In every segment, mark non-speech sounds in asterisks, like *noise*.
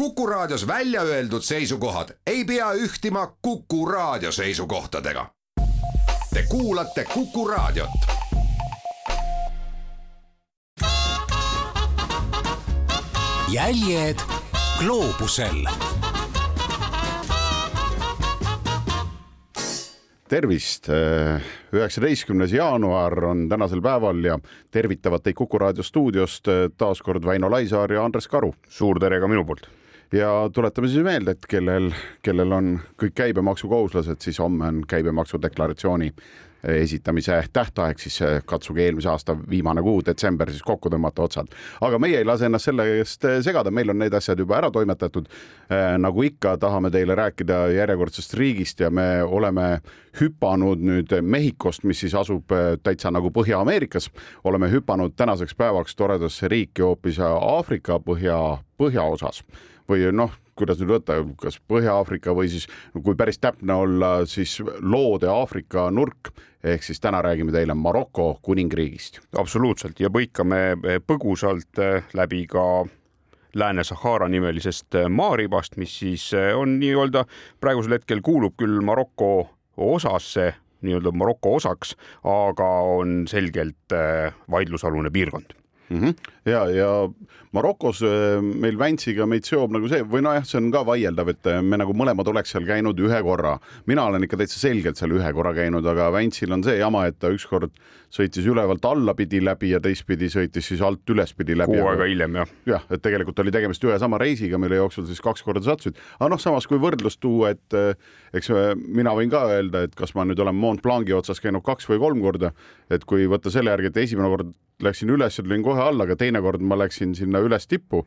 Kuku Raadios välja öeldud seisukohad ei pea ühtima Kuku Raadio seisukohtadega. Te kuulate Kuku Raadiot. jäljed gloobusel tervist, üheksateistkümnes jaanuar on tänasel päeval ja tervitavad teid Kuku raadio stuudiost taas kord Väino Laisaar ja Andres Karu. suur tere ka minu poolt. Ja tuletame siis meelde, et kellel, kellel on kõik käibemaksukohuslased, siis homme on käibemaksudeklaratsiooni esitamise tähtaeg, siis katsuge eelmise aasta viimane kuu, detsember siis kokku tõmmata otsad. aga meie ei lase ennast selle eest segada, meil on need asjad juba ära toimetatud. nagu ikka, tahame teile rääkida järjekordsest riigist ja me oleme hüpanud nüüd Mehhikost, mis siis asub täitsa nagu Põhja-Ameerikas, oleme hüpanud tänaseks päevaks toredasse riiki hoopis Aafrika põhja, põhjaosas või noh kuidas nüüd võtta, kas Põhja-Aafrika või siis kui päris täpne olla, siis loode Aafrika nurk ehk siis täna räägime teile Maroko kuningriigist. absoluutselt ja põikame põgusalt läbi ka Lääne-Sahara nimelisest maaribast, mis siis on nii-öelda praegusel hetkel kuulub küll Maroko osasse, nii-öelda Maroko osaks, aga on selgelt vaidlusalune piirkond mm. -hmm. ja, ja Marokos äh, meil Väntsiga meid seob nagu see või nojah, see on ka vaieldav, et äh, me nagu mõlemad oleks seal käinud ühe korra. mina olen ikka täitsa selgelt seal ühe korra käinud, aga Väntsil on see jama, et ta ükskord sõitis ülevalt allapidi läbi ja teistpidi sõitis siis alt ülespidi läbi. kuu aega hiljem jah. jah, et tegelikult oli tegemist ühe sama reisiga, mille jooksul siis kaks korda sattusid. aga noh, samas kui võrdlust tuua, et äh, eks mina võin ka öelda, et kas ma nüüd olen Mont Blanc'i otsas käinud kaks või kolm korda, et kui võtta selle järgi, et esimene kord läksin üles ja tulin kohe alla, aga teinekord ma läksin sinna üles tippu,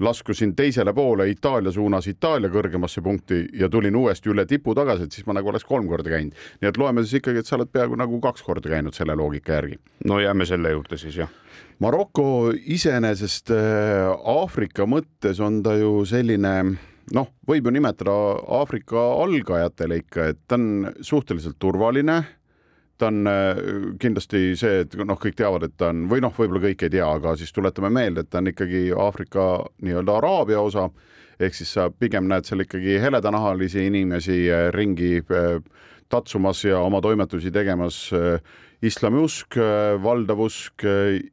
laskusin teisele poole Itaalia suunas Itaalia kõrgemasse punkti ja tulin uuesti üle tipu tagasi, et siis ma nagu oleks kolm korda käinud. nii et loeme siis ikkagi, et sa oled peaaegu nagu kaks korda käinud selle loogika järgi. no jääme selle juurde siis jah. Maroko iseenesest äh, Aafrika mõttes on ta ju selline noh, võib ju nimetada Aafrika algajatele ikka, et ta on suhteliselt turvaline ta on äh, kindlasti see, et noh, kõik teavad, et ta on või noh, võib-olla kõik ei tea, aga siis tuletame meelde, et ta on ikkagi Aafrika nii-öelda Araabia osa ehk siis sa pigem näed seal ikkagi heledanahalisi inimesi äh, ringi äh, tatsumas ja oma toimetusi tegemas. islamiusk, valdav usk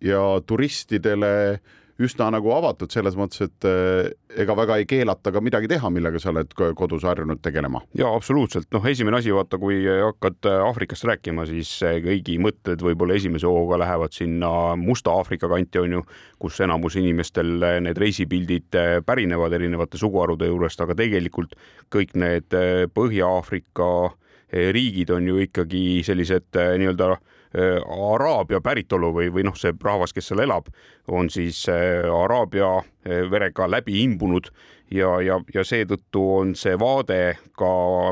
ja turistidele üsna nagu avatud selles mõttes, et eh, ega väga ei keelata ka midagi teha, millega sa oled kodus harjunud tegelema. ja absoluutselt, noh, esimene asi, vaata, kui hakkad Aafrikast rääkima, siis kõigi mõtted võib-olla esimese hooga lähevad sinna Musta Aafrika kanti, on ju, kus enamus inimestel need reisipildid pärinevad erinevate suguharude juurest, aga tegelikult kõik need Põhja-Aafrika riigid on ju ikkagi sellised nii-öelda Äh, Araabia päritolu või, või noh, see rahvas, kes seal elab, on siis äh, Araabia äh, verega läbi imbunud ja, ja, ja seetõttu on see vaade ka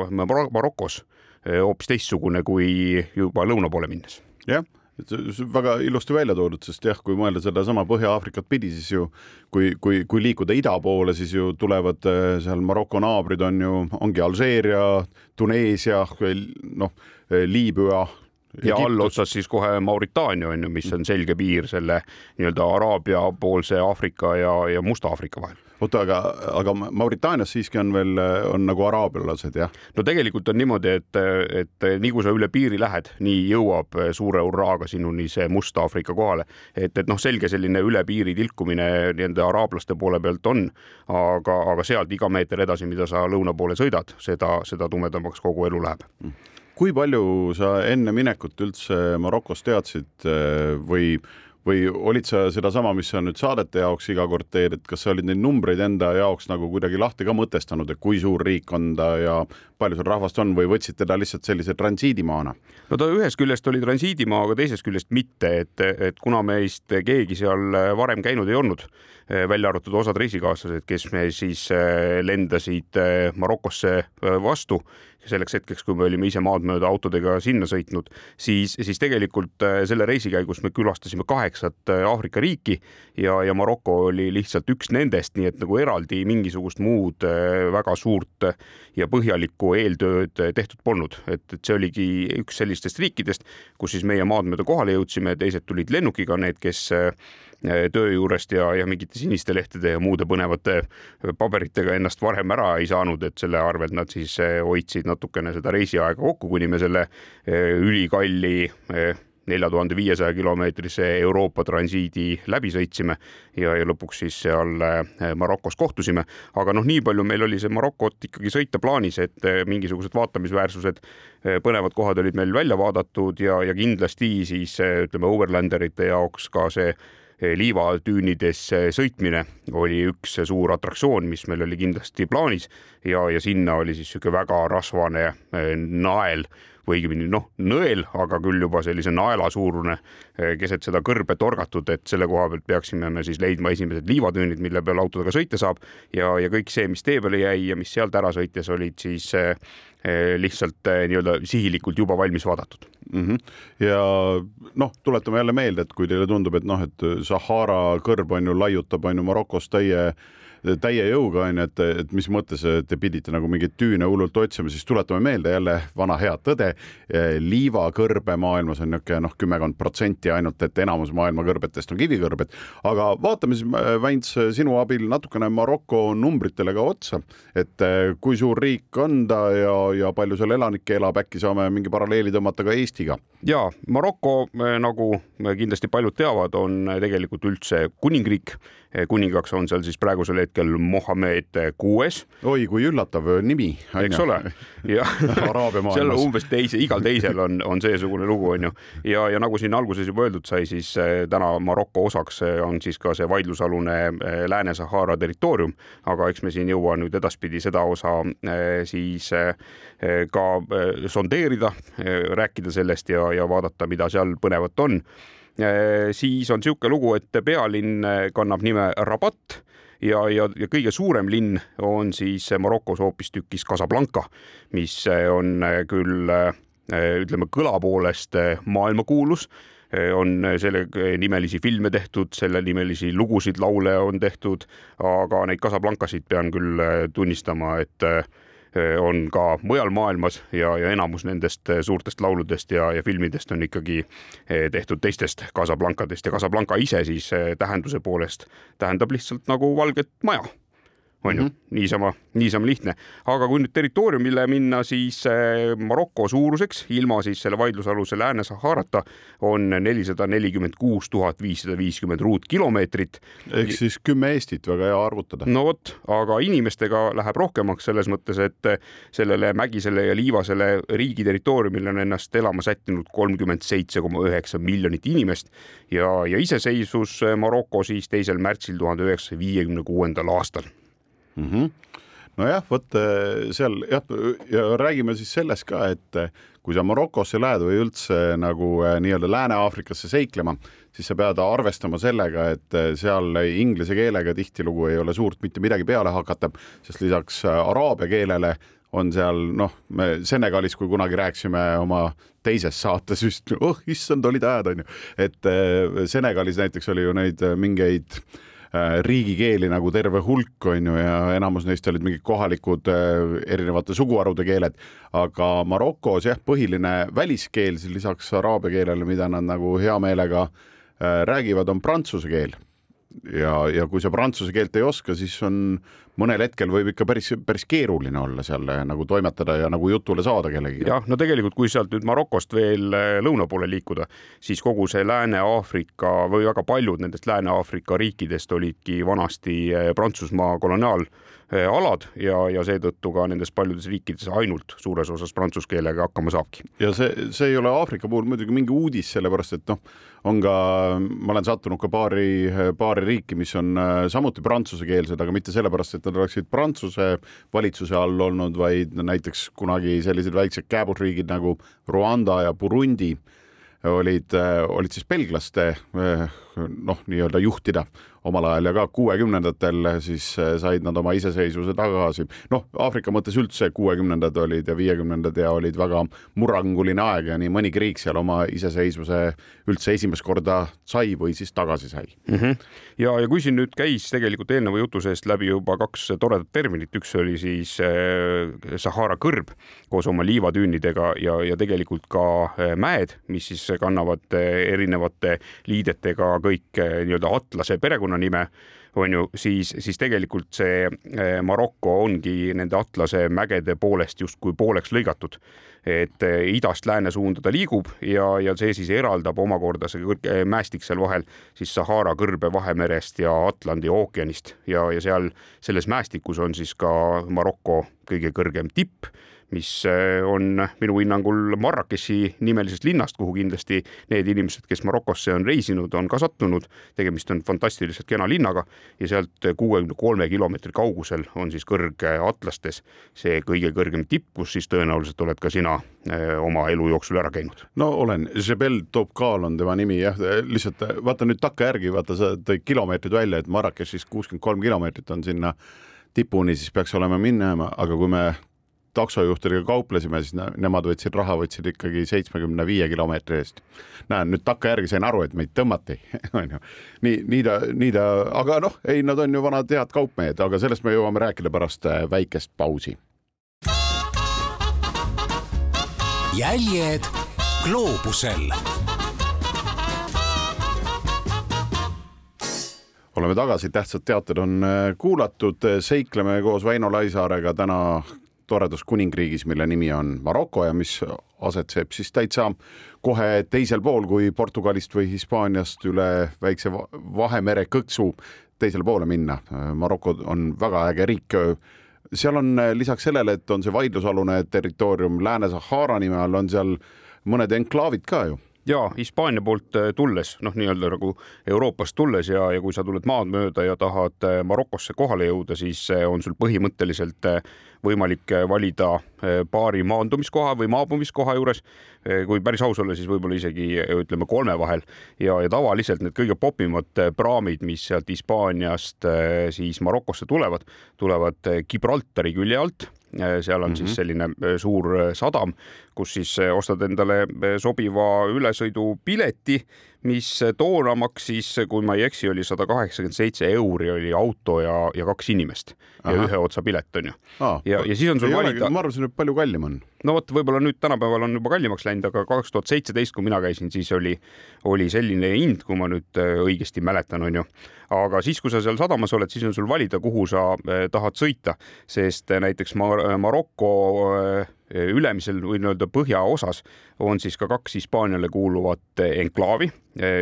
Marokos hoopis teistsugune kui juba lõuna poole minnes. jah väga ilusti välja toodud, sest jah, kui mõelda sedasama Põhja-Aafrikat pidi, siis ju kui, kui, kui liikuda ida poole, siis ju tulevad seal Maroko naabrid on ju, ongi Alžeeria, Tuneesia, noh, Liibüa ja allotsas siis kohe Mauritaania on ju, mis on selge piir selle nii-öelda Araabia poolse Aafrika ja, ja Musta-Aafrika vahel oota, aga, aga Mauritaanias siiski on veel, on nagu araabialased, jah? no tegelikult on niimoodi, et, et nii kui sa üle piiri lähed, nii jõuab suure hurraaga sinuni see Must-Aafrika kohale. et, et noh, selge selline üle piiri tilkumine nende araablaste poole pealt on, aga, aga sealt iga meeter edasi, mida sa lõuna poole sõidad, seda, seda tumedamaks kogu elu läheb mm kui palju sa enne minekut üldse Marokos teadsid eh, või, või olid sa sedasama, mis sa nüüd saadete jaoks iga kord teed, et kas sa olid neid numbreid enda jaoks nagu kuidagi lahti ka mõtestanud, et kui suur riik on ta ja palju seal rahvast on või võtsid teda lihtsalt sellise transiidimaana? no ta ühest küljest oli transiidimaa, aga teisest küljest mitte, et, et kuna meist keegi seal varem käinud ei olnud, välja arvatud osad reisikaaslased, kes me siis lendasid Marokosse vastu selleks hetkeks, kui me olime ise maad mööda autodega sinna sõitnud, siis, siis tegelikult äh, selle reisi käigus me külastasime kaheksat äh, Aafrika riiki ja, ja Maroko oli lihtsalt üks nendest, nii et nagu eraldi mingisugust muud äh, väga suurt ja põhjalikku eeltööd tehtud polnud, et, et see oligi üks sellistest riikidest, kus siis meie maad mööda kohale jõudsime, teised tulid lennukiga, need, kes töö juurest ja, ja mingite siniste lehtede ja muude põnevate paberitega ennast varem ära ei saanud, et selle arvelt nad siis hoidsid natukene seda reisiaega kokku, kuni me selle ülikalli nelja tuhande viiesaja kilomeetrise Euroopa transiidi läbi sõitsime ja, ja lõpuks siis seal äh, Marokos kohtusime. aga noh, nii palju meil oli see Marokot ikkagi sõita plaanis, et äh, mingisugused vaatamisväärsused, äh, põnevad kohad olid meil välja vaadatud ja, ja kindlasti siis ütleme, overlanderite jaoks ka see liivatüünides sõitmine oli üks suur atraktsioon, mis meil oli kindlasti plaanis. Ja, ja sinna oli siis niisugune väga rasvane nael või õigemini noh, nõel, aga küll juba sellise naelasuurune eh, keset seda kõrbe torgatud, et selle koha pealt peaksime me siis leidma esimesed liivatüünid, mille peal autodega sõita saab. Ja, ja kõik see, mis tee peale jäi ja mis sealt ära sõites olid siis eh, eh, lihtsalt nii-öelda sihilikult juba valmis vaadatud mm. -hmm. ja noh, tuletame jälle meelde, et kui teile tundub, et noh, et Sahara kõrb on ju, laiutab on ju Marokos täie täie jõuga onju, et, et mis mõttes te pidite nagu mingeid tüüne hullult otsima, siis tuletame meelde jälle vana hea tõde. liivakõrbe maailmas on niisugune noh, kümmekond protsenti ainult, et enamus maailma kõrbetest on kivikõrbed. aga vaatame siis, Väints, sinu abil natukene Maroko numbritele ka otsa, et eh, kui suur riik on ta ja, ja palju seal elanikke elab, äkki saame mingi paralleeli tõmmata ka Eestiga? ja Maroko, eh, nagu kindlasti paljud teavad, on tegelikult üldse kuningriik kuningaks on seal siis praegusel hetkel Mohammed kuues. oi, kui üllatav nimi. eks ole, ja *laughs* seal umbes teise, igal teisel on, on seesugune lugu, onju. ja, ja nagu siin alguses juba öeldud sai, siis eh, täna Maroko osaks eh, on siis ka see vaidlusalune Lääne-Sahara territoorium, aga eks me siin jõua nüüd edaspidi seda osa siis ka sondeerida, rääkida sellest ja, ja vaadata, mida seal põnevat on Äh, siis on niisugune lugu, et pealinn äh, kannab nime Rabat ja, ja, ja kõige suurem linn on siis Marokos hoopistükkis Casablanca, mis äh, on küll ütleme kõla poolest maailmakuulus. On selle nimelisi filme tehtud, selle nimelisi lugusid, laule on tehtud, aga neid Casablancasid pean küll tunnistama, et Eh, on ka mujal maailmas ja, ja enamus nendest eh, suurtest lauludest ja, ja filmidest on ikkagi eh, tehtud teistest Casablancadest ja Casablanca ise siis tähenduse poolest tähendab lihtsalt nagu valget maja on ju mm -hmm. niisama, niisama lihtne. aga kui nüüd territooriumile minna, siis eh, Maroko suuruseks ilma siis selle vaidlusaluse Lääne-Saharata on nelisada nelikümmend kuus tuhat viissada viiskümmend ruutkilomeetrit. ehk siis kümme Eestit, väga hea arvutada. no vot, aga inimestega läheb rohkemaks selles mõttes, et sellele mägisele ja liivasele riigi territooriumile on ennast elama sättinud kolmkümmend seitse koma üheksa miljonit inimest ja, ja iseseisvus Maroko siis teisel märtsil tuhande üheksasaja viiekümne kuuendal aastal mm. -hmm nojah, vot äh, seal jah, ja räägime siis sellest ka, et äh, kui sa Marokosse lähed või üldse nagu äh, nii-öelda Lääne-Aafrikasse seiklema, siis sa pead arvestama sellega, et seal inglise keelega tihtilugu ei ole suurt mitte midagi peale hakata, sest lisaks araabia keelele on seal noh, me Senegalis, kui kunagi rääkisime oma teises saates just, oh issand, olid ajad onju, et Senegalis näiteks oli ju neid mingeid äh, riigikeeli nagu terve hulk, on ju, ja enamus neist olid mingid kohalikud äh, erinevate suguharude keeled, aga Marokos jah, põhiline väliskeel lisaks araabia keelele, mida nad nagu hea meelega äh, räägivad, on prantsuse keel ja, ja kui sa prantsuse keelt ei oska, siis on mõnel hetkel võib ikka päris, päris keeruline olla seal nagu toimetada ja nagu jutule saada kellegagi. jah, no tegelikult, kui sealt nüüd Marokost veel eh, lõuna poole liikuda, siis kogu see Lääne-Aafrika või väga paljud nendest Lääne-Aafrika riikidest olidki vanasti eh, Prantsusmaa koloniaal alad ja, ja seetõttu ka nendes paljudes riikides ainult suures osas prantsuse keelega hakkama saabki. ja see, see ei ole Aafrika puhul muidugi mingi uudis, sellepärast et noh, on ka, ma olen sattunud ka paari, paari riiki, mis on samuti prantsusekeelsed, aga mitte sellepärast, et nad oleksid Prantsuse valitsuse all olnud, vaid näiteks kunagi sellised väiksed kääbusriigid nagu Rwanda ja Burundi olid, olid siis belglaste noh, nii-öelda juhtida omal ajal ja ka kuuekümnendatel siis said nad oma iseseisvuse tagasi. noh, Aafrika mõttes üldse kuuekümnendad olid ja viiekümnendad ja olid väga murranguline aeg ja nii mõnigi riik seal oma iseseisvuse üldse esimest korda sai või siis tagasi sai mm. -hmm. ja, ja kui siin nüüd käis tegelikult eelneva jutu seest läbi juba kaks toredat terminit, üks oli siis äh, Sahara kõrb koos oma liivatüünidega ja, ja tegelikult ka mäed, mis siis kannavad erinevate liidetega kõik nii-öelda Atlase perekonnanime on ju, siis, siis tegelikult see eh, Maroko ongi nende Atlase mägede poolest justkui pooleks lõigatud. et eh, idast lääne suunda ta liigub ja, ja see siis eraldab omakorda see kõrge mäestik seal vahel siis Sahara kõrbe Vahemerest ja Atlandi ookeanist ja, ja seal selles mäestikus on siis ka Maroko kõige kõrgem tipp mis eh, on minu hinnangul Marrakechi nimelisest linnast, kuhu kindlasti need inimesed, kes Marokosse on reisinud, on ka sattunud. tegemist on fantastiliselt kena linnaga ja sealt kuuekümne kolme kilomeetri kaugusel on siis kõrge Atlastes see kõige kõrgem tipp, kus siis tõenäoliselt oled ka sina eh, oma elu jooksul ära käinud. no olen, Jebel Topkal on tema nimi jah, lihtsalt vaata nüüd takkajärgi, vaata sa tõid kilomeetrid välja, et Marrakechist kuuskümmend kolm kilomeetrit on sinna tipuni, siis peaks olema minema, aga kui me taksojuhtidega kauplesime, siis nemad võtsid raha, võtsid ikkagi seitsmekümne viie kilomeetri eest. näen nüüd takkajärgi sain aru, et meid tõmmati, *laughs* onju. nii, nii ta, nii ta, aga noh, ei, nad on ju vanad head kaupmehed, aga sellest me jõuame rääkida pärast äh, väikest pausi. jäljed gloobusel oleme tagasi, tähtsad teated on äh, kuulatud, seikleme koos Väino Laisaarega täna toredas kuningriigis, mille nimi on Maroko ja mis asetseb siis täitsa kohe teisel pool kui Portugalist või Hispaaniast üle väikse Vahemere kõksu teisele poole minna. Maroko on väga äge riik. seal on lisaks sellele, et on see vaidlusalune territoorium Lääne-Sahara nime all, on seal mõned enklaavid ka ju ja Hispaania poolt äh, tulles, noh, nii-öelda nagu Euroopast tulles ja, ja kui sa tuled maad mööda ja tahad äh, Marokosse kohale jõuda, siis äh, on sul põhimõtteliselt võimalik valida paari maandumiskoha või maabumiskoha juures. kui päris aus olla, siis võib-olla isegi ütleme kolme vahel ja, ja tavaliselt need kõige popimad praamid, mis sealt Hispaaniast siis Marokosse tulevad, tulevad Gibraltari külje alt Äh, seal on mm -hmm. siis mhm. selline äh, suur äh, sadam, kus siis ostad endale sobiva ülesõidupileti, mis toona maksis, kui ma ei eksi, oli sada kaheksakümmend seitse euri oli auto ja, ja kaks inimest Aha. ja ühe otsa pilet on ju. ja, ja siis on sul valida. ma arvasin, et palju kallim on. no vot, võib-olla nüüd tänapäeval on juba kallimaks läinud, aga kaks tuhat seitseteist, kui mina käisin, siis oli, oli selline hind, kui ma nüüd õigesti mäletan, on ju aga siis, kui sa seal sadamas oled, siis on sul valida, kuhu sa eh, tahad sõita, sest eh, näiteks Mar Maroko ülemisel või nii-öelda põhjaosas on siis ka kaks Hispaaniale kuuluvat enklaavi.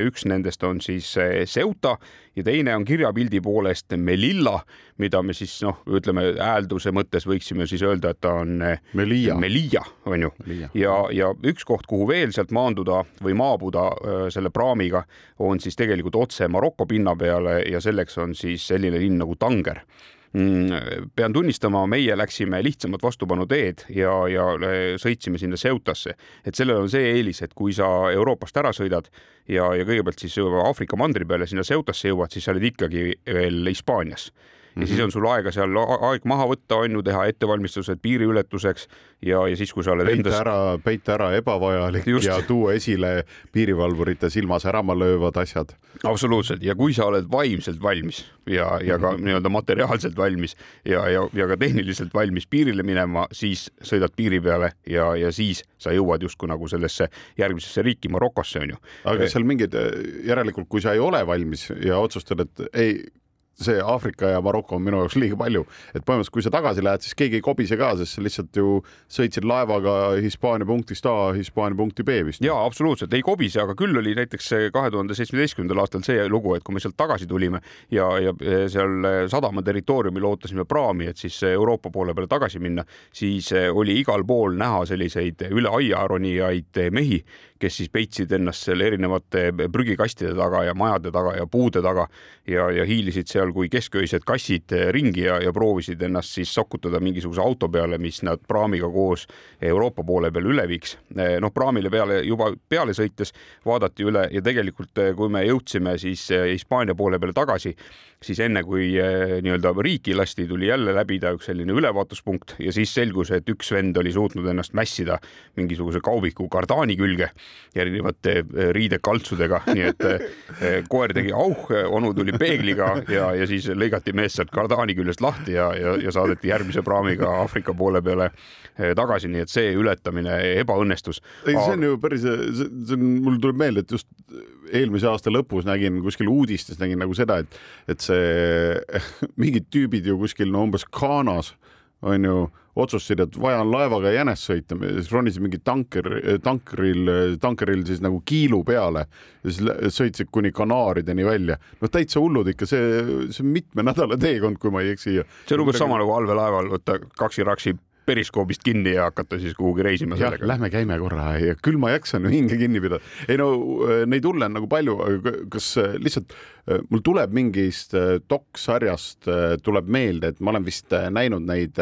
üks nendest on siis Ceuta ja teine on kirjapildi poolest Melilla, mida me siis noh, ütleme häälduse mõttes võiksime siis öelda, et ta on Melilla, Melilla on ju. ja, ja üks koht, kuhu veel sealt maanduda või maabuda selle praamiga, on siis tegelikult otse Maroko pinna peale ja selleks on siis selline linn nagu Tanger pean tunnistama, meie läksime lihtsamat vastupanu teed ja, ja äh, sõitsime sinna Ceutasse, et sellel on see eelis, et kui sa Euroopast ära sõidad ja, ja kõigepealt siis Aafrika mandri peale sinna Ceutasse jõuad, siis sa oled ikkagi veel Hispaanias ja mm -hmm. siis on sul aega seal aeg maha võtta, on ju, teha ettevalmistused piiriületuseks ja, ja siis, kui sa oled peita endas. ära, peita ära ebavajalik Just. ja tuua esile piirivalvurite silma särama löövad asjad. absoluutselt ja kui sa oled vaimselt valmis ja, ja ka mm -hmm. nii-öelda materiaalselt valmis ja, ja, ja ka tehniliselt valmis piirile minema, siis sõidad piiri peale ja, ja siis sa jõuad justkui nagu sellesse järgmisesse riiki, Marokosse on ju. aga seal mingid, järelikult, kui sa ei ole valmis ja otsustad, et ei see Aafrika ja Maroko on minu jaoks liiga palju, et põhimõtteliselt, kui sa tagasi lähed, siis keegi ei kobise ka, sest sa lihtsalt ju sõitsid laevaga Hispaania punktist A Hispaania punkti B vist. ja absoluutselt ei kobise, aga küll oli näiteks kahe tuhande seitsmeteistkümnendal aastal see lugu, et kui me sealt tagasi tulime ja, ja seal sadama territooriumil ootasime praami, et siis Euroopa poole peale tagasi minna, siis oli igal pool näha selliseid üle aia ronijaid mehi, kes siis peitsid ennast seal erinevate prügikastide taga ja majade taga ja puude taga ja, ja hiilisid seal seal kui kesköised kassid ringi ja, ja proovisid ennast siis sokutada mingisuguse auto peale, mis nad praamiga koos Euroopa poole peal üle viiks. noh, praamile peale juba peale sõites vaadati üle ja tegelikult, kui me jõudsime siis Hispaania poole peale tagasi, siis enne kui nii-öelda riiki lasti, tuli jälle läbida üks selline ülevaatuspunkt ja siis selgus, et üks vend oli suutnud ennast mässida mingisuguse kaubiku kardaani külge erinevate riidekaltsudega, nii et koer tegi auh, onu tuli peegliga ja, ja siis lõigati mees sealt kardaani küljest lahti ja, ja, ja saadeti järgmise praamiga Aafrika poole peale eh, tagasi, nii et see ületamine ebaõnnestus. ei, see on ju päris, see on, mul tuleb meelde, et just eelmise aasta lõpus nägin kuskil uudistes nägin nagu seda, et, et see *laughs* mingid tüübid ju kuskil no umbes Ghanas on ju otsustasid, et vaja on laevaga jänest sõita, siis ronisid mingi tanker, tankeril, tankeril siis nagu kiilu peale ja siis sõitsid kuni Kanaarideni välja. noh, täitsa hullud ikka, see, see on mitme *laughs* nädala teekond, kui ma ei eksi. see on umbes sama nagu allveelaeval võtta kaksi-raksi periskoobist kinni ja hakata siis kuhugi reisima sellega. Lähme käime korra küll ma jaksan hinge kinni pidada. ei no äh, neid hulle on nagu palju, kas äh, lihtsalt äh, mul tuleb mingist doksarjast tuleb meelde, et ma olen vist näinud neid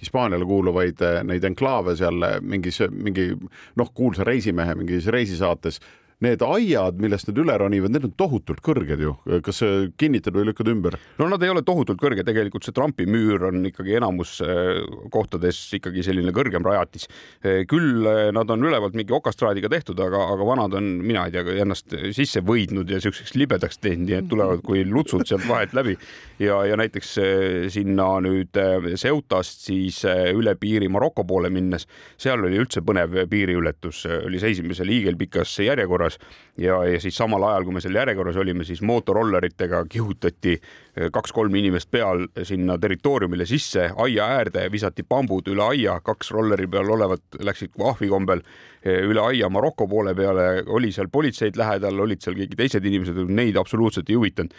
Hispaaniale kuuluvaid neid enklaave seal mingis, mingi noh, kuulsa reisimehe mingis reisisaates need aiad, millest nad üle ronivad, need on tohutult kõrged ju. kas kinnitad või lükkad ümber? no nad ei ole tohutult kõrged, tegelikult see Trumpi müür on ikkagi enamus äh, kohtades ikkagi selline kõrgem rajatis. Äh, küll äh, nad on ülevalt mingi okastraadiga tehtud, aga, aga vanad on, mina ei tea, ennast sisse võidnud ja siukseks libedaks teinud, nii et tulevad kui lutsud sealt vahelt läbi ja, ja näiteks sinna nüüd Ceutast siis üle piiri Maroko poole minnes, seal oli üldse põnev piiriületus, oli seisime seal hiigelpikas järjekorras järjekorras. Ja, ja siis samal ajal, kui me seal järjekorras olime, siis mootorolleritega kihutati eh, kaks-kolm inimest peal sinna territooriumile sisse, aia äärde, visati bambud üle aia, kaks rolleri peal olevat läksid ahvikombel eh, üle aia Maroko poole peale, oli seal politseid lähedal, olid seal keegi teised inimesed, neid absoluutselt ei huvitanud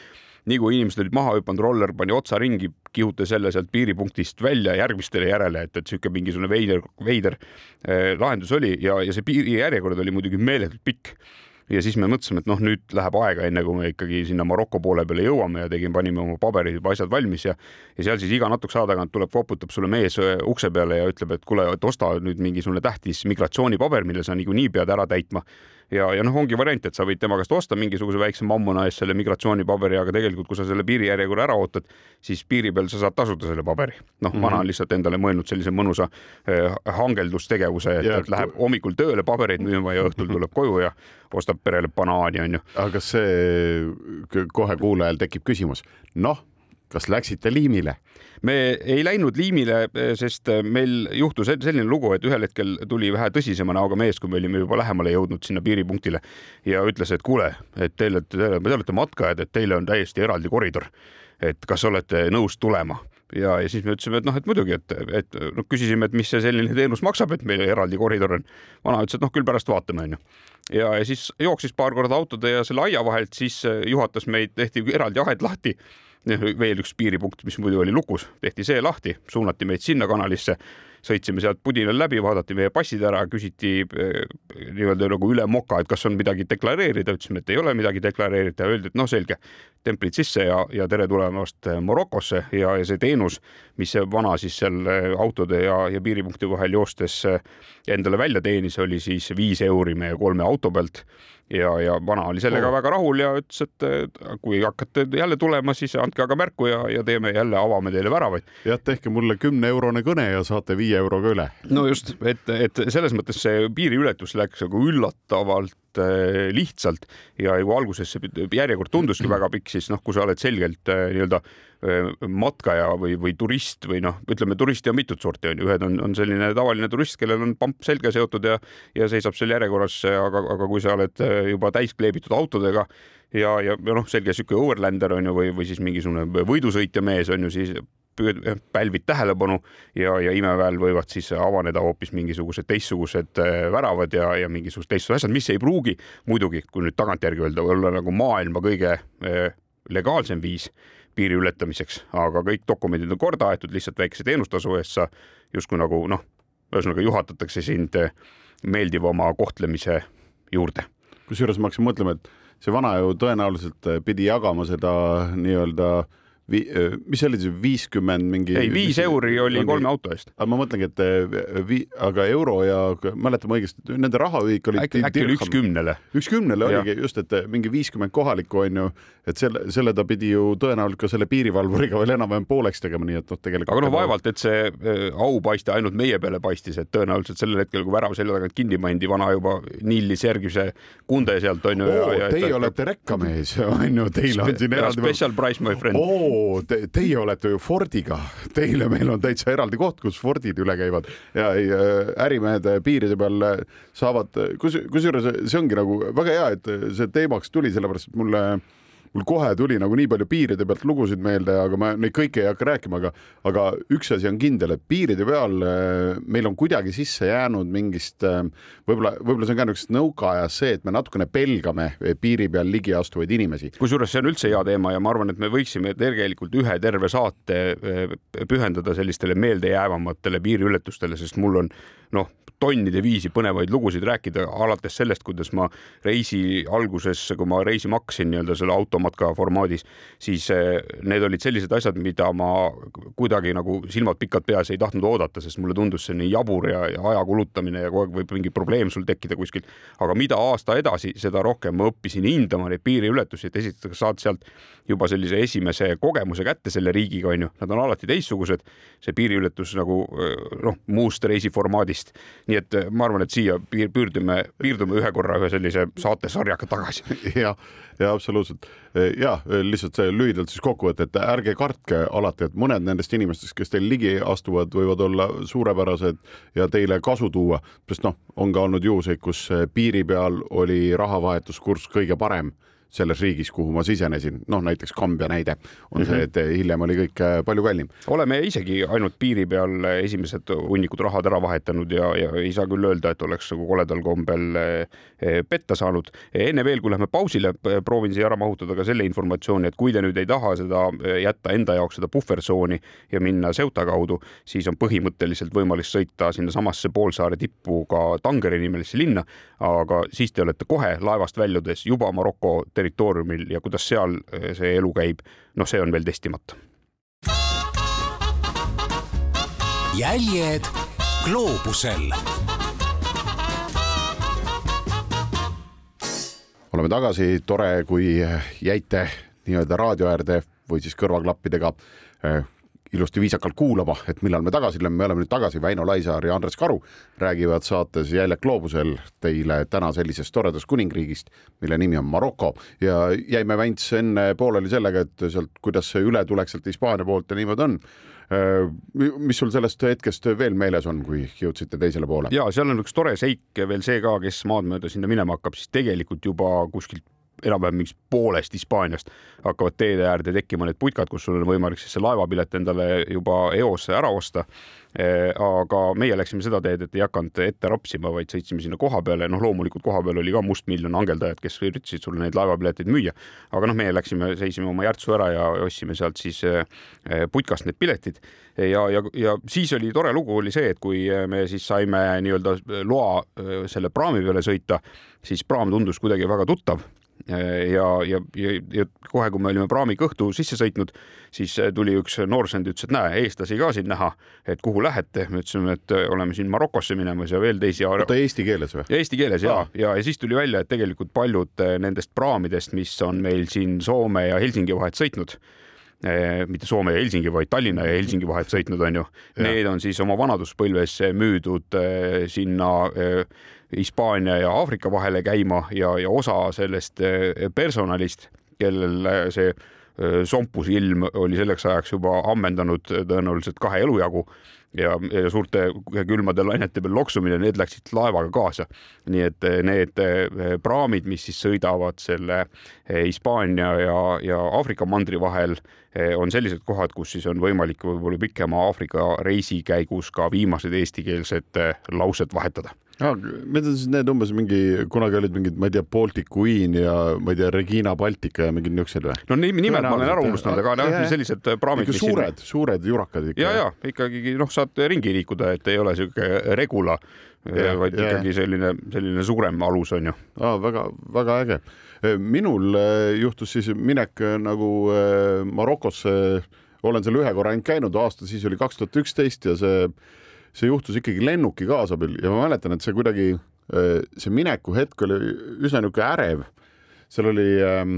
nii kui inimesed olid maha hüpanud, roller pani otsa ringi, kihutas jälle sealt piiripunktist välja järgmistele järele, et, et sihuke mingisugune veider, veider eh, lahendus oli ja, ja see piirijärjekord oli muidugi meeletult pikk. Ja siis me mõtlesime, et noh, nüüd läheb aega, enne kui me ikkagi sinna Maroko poole peale jõuame ja tegime, panime oma paberid juba asjad valmis ja ja seal siis iga natukese aja tagant tuleb, koputab sulle mees ukse peale ja ütleb, et kuule, et osta nüüd mingisugune tähtis migratsioonipaber, mille sa niikuinii pead ära täitma ja, ja noh, ongi variant, et sa võid tema käest osta mingisuguse väikse mammuna eest selle migratsioonipaberi, aga tegelikult, kui sa selle piirijärjekorra ära ootad, siis piiri peal sa saad tasuta selle paberi. noh mm -hmm., vana on lihtsalt endale mõelnud sellise mõnusa eh, hangeldustegevuse, et, et läheb hommikul tööle pabereid müüma ja õhtul tuleb koju ja ostab perele banaani, onju. aga see kohe kuulajal tekib küsimus, noh kas läksite liimile? Me ei läinud liimile, sest meil juhtus selline lugu, et ühel hetkel tuli vähe tõsisema näoga mees, kui me olime juba lähemale jõudnud sinna piiripunktile ja ütles, et kuule, et te olete, te olete matkajad, et teile on täiesti eraldi koridor. et kas olete nõus tulema? ja, ja siis me ütlesime, et noh, et muidugi, et, et noh, küsisime, et mis see selline teenus maksab, et meil eraldi koridor on. vana ütles, et noh, küll pärast vaatame, onju. ja, ja siis jooksis paar korda autode ja selle aia vahelt, siis juhatas meid, tehti eraldi aed lahti veel üks piiripunkt, mis muidu oli lukus, tehti see lahti, suunati meid sinna kanalisse, sõitsime sealt pudinal läbi, vaadati meie passid ära, küsiti eh, nii-öelda nagu üle moka, et kas on midagi deklareerida, ütlesime, et ei ole midagi deklareerida, öeldi, et noh, selge, templid sisse ja, ja tere tulemast Marokosse ja, ja see teenus, mis see vana siis seal eh, autode ja, ja piiripunkti vahel joostes eh, endale välja teenis, oli siis viis euri meie kolme auto pealt ja, ja vana oli sellega oh. väga rahul ja ütles, et kui hakkate jälle tulema, siis andke aga märku ja, ja teeme jälle, avame teile väravaid. jah, tehke mulle kümne eurone kõne ja saate viie euroga üle. no just, et, et selles mõttes see piiriületus läks nagu üllatavalt lihtsalt. Ja kui alguses see järjekord tunduski väga pikk, siis noh, kui sa oled selgelt äh, nii-öelda matkaja või, või turist või noh, ütleme turisti on mitut sorti on ju, ühed on, on selline tavaline turist, kellel on pamp selga seotud ja, ja seisab seal järjekorras, aga, aga kui sa oled juba täis kleebitud autodega ja, ja, ja noh, selge sihuke overlander on ju, või, või siis mingisugune võidusõitja mees on ju, siis pälvid tähelepanu ja, ja imeväel võivad siis avaneda hoopis mingisugused teistsugused väravad ja, ja mingisugused teistsugused asjad, mis ei pruugi muidugi, kui nüüd tagantjärgi öelda, olla nagu maailma kõige legaalsem viis piiri ületamiseks, aga kõik dokumendid on korda aetud, lihtsalt väikese teenustasu eest sa justkui nagu noh, ühesõnaga juhatatakse sind meeldivama kohtlemise juurde. kusjuures ma hakkasin mõtlema, et see vana ju tõenäoliselt pidi jagama seda nii-öelda vi, mis see oli siis viiskümmend mingi? ei, viis euri oli kolme auto eest. aga ma mõtlengi, et vi, aga euro ja mäletame õigesti, nende rahaühik oli. äkki, äkki oli üks kümnele. üks kümnele oligi just, et mingi viiskümmend kohalikku on ju, et selle, selle ta pidi ju tõenäoliselt ka selle piirivalvuriga veel enam-vähem pooleks tegema, nii et noh, tegelikult. aga noh, vaevalt, et see aupaiste ainult meie peale paistis, et tõenäoliselt sellel hetkel, kui värav selja tagant kinni pandi, vana juba Nilli Sergise kunde sealt on ju. Teie olete rekkamees *laughs* on ju, teil on siin eraldi. Special price, my friend oo te,, teie olete ju Fordiga, teile meil on täitsa eraldi koht, kus Fordid üle käivad. Ja äh, ärimehed piiride peal äh, saavad, kus, kusjuures see ongi nagu väga hea, et see teemaks tuli, sellepärast et mulle äh, mul kohe tuli nagu nii palju piiride pealt lugusid meelde, aga ma neid kõiki ei hakka rääkima, aga, aga üks asi on kindel, et piiride peal äh, meil on kuidagi sisse jäänud mingist äh, võib-olla, võib-olla see on ka niisugust nõukaajas see, et me natukene pelgame piiri peal ligi astuvaid inimesi. kusjuures see on üldse hea teema ja ma arvan, et me võiksime tegelikult ühe terve saate äh, pühendada sellistele meeldejäävamatele piiriületustele, sest mul on noh, tonnide viisi põnevaid lugusid rääkida, alates sellest, kuidas ma reisi alguses, kui ma reisima hakkasin nii-öelda selle automatka formaadis, siis eh, need olid sellised asjad, mida ma kuidagi nagu silmad pikad peas ei tahtnud oodata, sest mulle tundus see nii jabur ja, ja aja kulutamine ja kogu aeg võib mingi probleem sul tekkida kuskilt. aga mida aasta edasi, seda rohkem ma õppisin hindama neid piiriületusi, et esiteks saad sealt juba sellise esimese kogemuse kätte selle riigiga, onju, nad on alati teistsugused. see piiriületus nagu eh, noh, muust reisiformaadist nii et eh, ma arvan, et siia piir, piirdume, piirdume ühe korra ühe sellise saatesarjaga tagasi. *laughs* ja, ja absoluutselt. Eh, ja eh, lihtsalt see lühidalt siis kokkuvõte, et ärge kartke alati, et mõned nendest inimestest, kes teil ligi astuvad, võivad olla suurepärased ja teile kasu tuua, sest noh, on ka olnud juhuseid, kus piiri peal oli rahavahetuskurss kõige parem selles riigis, kuhu ma sisenesin, noh näiteks Kambja näide on mm -hmm. see, mhm. et hiljem oli kõik äh, palju kallim. oleme isegi ainult piiri peal esimesed hunnikud rahad ära vahetanud ja, ja ei saa küll öelda, et oleks nagu koledal kombel äh, petta saanud. enne veel, kui lähme pausile, proovin siia ära mahutada ka selle informatsiooni, et kui te nüüd ei taha seda jätta enda jaoks seda puhvertsooni ja minna Ceuta kaudu, siis on põhimõtteliselt võimalik sõita sinnasamasse poolsaare tippu ka Tangeri nimelisse linna, aga siis te olete kohe laevast väljudes juba Maroko territooriumil ja kuidas seal eh, see elu käib, noh, see on veel testimata. jäljed gloobusel. oleme tagasi, tore, kui jäite nii-öelda raadio äärde või siis kõrvaklappidega eh, ilusti viisakalt kuulama, et millal me tagasi tuleme, me oleme nüüd tagasi, Väino Laisaar ja Andres Karu räägivad saates Jäljak gloobusel teile täna sellisest toredast kuningriigist, mille nimi on Maroko. Ja jäime Vents enne pooleli sellega, et sealt, kuidas see ületulek sealt Hispaania poolt ja niimoodi on. Äh, mis sul sellest hetkest veel meeles on, kui jõudsite teisele poole? ja seal on üks tore seik veel see ka, kes maad mööda sinna minema hakkab, siis tegelikult juba kuskilt enam-vähem mingist poolest Hispaaniast hakkavad teede äärde tekkima need putkad, kus sul on võimalik siis see laevapilet endale juba eos ära osta. Eh, aga meie läksime seda teed, et ei hakanud ette rapsima, vaid sõitsime sinna koha peale, noh, loomulikult kohapeal oli ka mustmiljon angeldajat, kes üritasid sulle neid laevapileteid müüa. aga noh, meie läksime, seisime oma järtsu ära ja ostsime sealt siis eh, putkast need piletid ja, ja, ja siis oli tore lugu oli see, et kui me siis saime nii-öelda loa eh, selle praami peale sõita, siis praam tundus kuidagi väga tuttav ja, ja, ja, ja kohe, kui me olime praami kõhtu sisse sõitnud, siis tuli üks noorsend, ütles, et näe, eestlasi ka siin näha, et kuhu lähete. me ütlesime, et oleme siin Marokosse minemas ja veel teisi. oota, eesti keeles või? Eesti keeles ja, ja, ja siis tuli välja, et tegelikult paljud nendest praamidest, mis on meil siin Soome ja Helsingi vahet sõitnud mitte Soome ja Helsingi, vaid Tallinna ja Helsingi vahet sõitnud, on ju. Need on siis oma vanaduspõlves müüdud eh, sinna eh, Hispaania ja Aafrika vahele käima ja, ja osa sellest personalist, kellel see sompusilm oli selleks ajaks juba ammendanud tõenäoliselt kahe elujagu ja, ja suurte külmade lainete peal loksumine, need läksid laevaga kaasa. nii et eh, need eh, praamid, mis siis sõidavad selle Hispaania ja, ja Aafrika mandri vahel, on sellised kohad, kus siis on võimalik võib-olla pikema Aafrika reisi käigus ka viimased eestikeelsed laused vahetada Need on siis need umbes mingi, kunagi olid mingid, ma ei tea, Baltic Queen ja ma ei tea, Regina Baltica ja mingid niisugused või? no nimed ma olen ära unustanud, aga noh, sellised praamid. ikka suured, suured jurakad ikka. ja, ja ikkagi noh, saad ringi liikuda, et ei ole sihuke regula, vaid ja, ikkagi selline, selline suurem alus on ju. väga-väga äge. minul äh, juhtus siis minek äh, nagu äh, Marokosse, olen seal ühe korra ainult käinud, aasta siis oli kaks tuhat üksteist ja see see juhtus ikkagi lennuki kaasabil ja ma mäletan, et see kuidagi, äh, see mineku hetk oli üsna niisugune ärev. seal oli, ähm,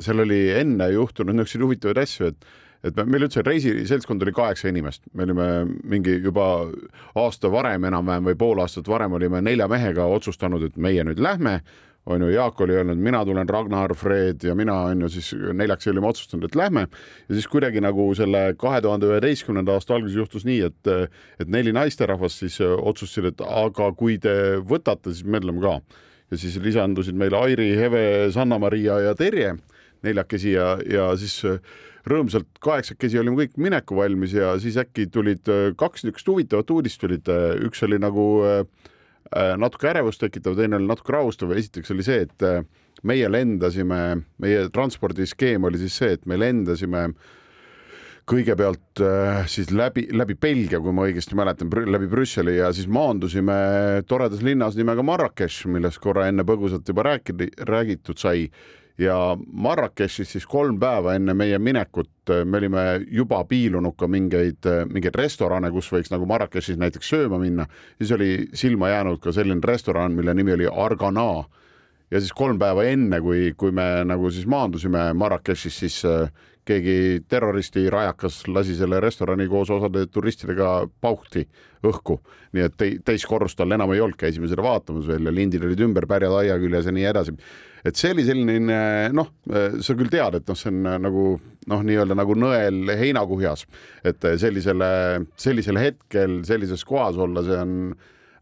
seal oli enne juhtunud niisuguseid huvitavaid asju, et et meil üldse reisiseltskond oli kaheksa inimest, me olime mingi juba aasta varem enam-vähem või pool aastat varem olime nelja mehega otsustanud, et meie nüüd lähme on ju, Jaak oli öelnud, mina tulen, Ragnar, Fred ja mina on ju siis neljaks olime otsustanud, et lähme ja siis kuidagi nagu selle kahe tuhande üheteistkümnenda aasta alguses juhtus nii, et, et neli naisterahvast siis otsustasid, et aga kui te võtate, siis me ütleme ka. ja siis lisandusid meile Airi, Heve, Sanna-Maria ja Terje neljakesi ja, ja siis rõõmsalt kaheksakesi olime kõik mineku valmis ja siis äkki tulid kaks niisugust huvitavat uudist tulid, üks oli nagu äh, Äh, natuke ärevust tekitav, teine oli natuke rahustav. esiteks oli see, et äh, meie lendasime, meie transpordiskeem oli siis see, et me lendasime kõigepealt äh, siis läbi, läbi Belgia, kui ma õigesti mäletan, läbi Brüsseli ja siis maandusime toredas linnas nimega Marrakech, millest korra enne põgusalt juba rääkida, räägitud sai ja Marrakechis siis kolm päeva enne meie minekut äh, me olime juba piilunud ka mingeid, äh, mingeid restorane, kus võiks nagu Marrakechis näiteks sööma minna, siis oli silma jäänud ka selline restoran, mille nimi oli Argana. ja siis kolm päeva enne, kui, kui me nagu siis maandusime Marrakechis, siis äh, keegi terroristi rajakas lasi selle restorani koos osade turistidega pauhti õhku, nii et teist korrust tal enam ei olnud, käisime seda vaatamas veel ja lindid olid ümber pärjad aia küljes ja nii edasi et see oli selline noh, sa küll tead, et noh, see on nagu noh, nii-öelda nagu nõel heinakuhjas, et sellisele, sellisel hetkel sellises kohas olla, see on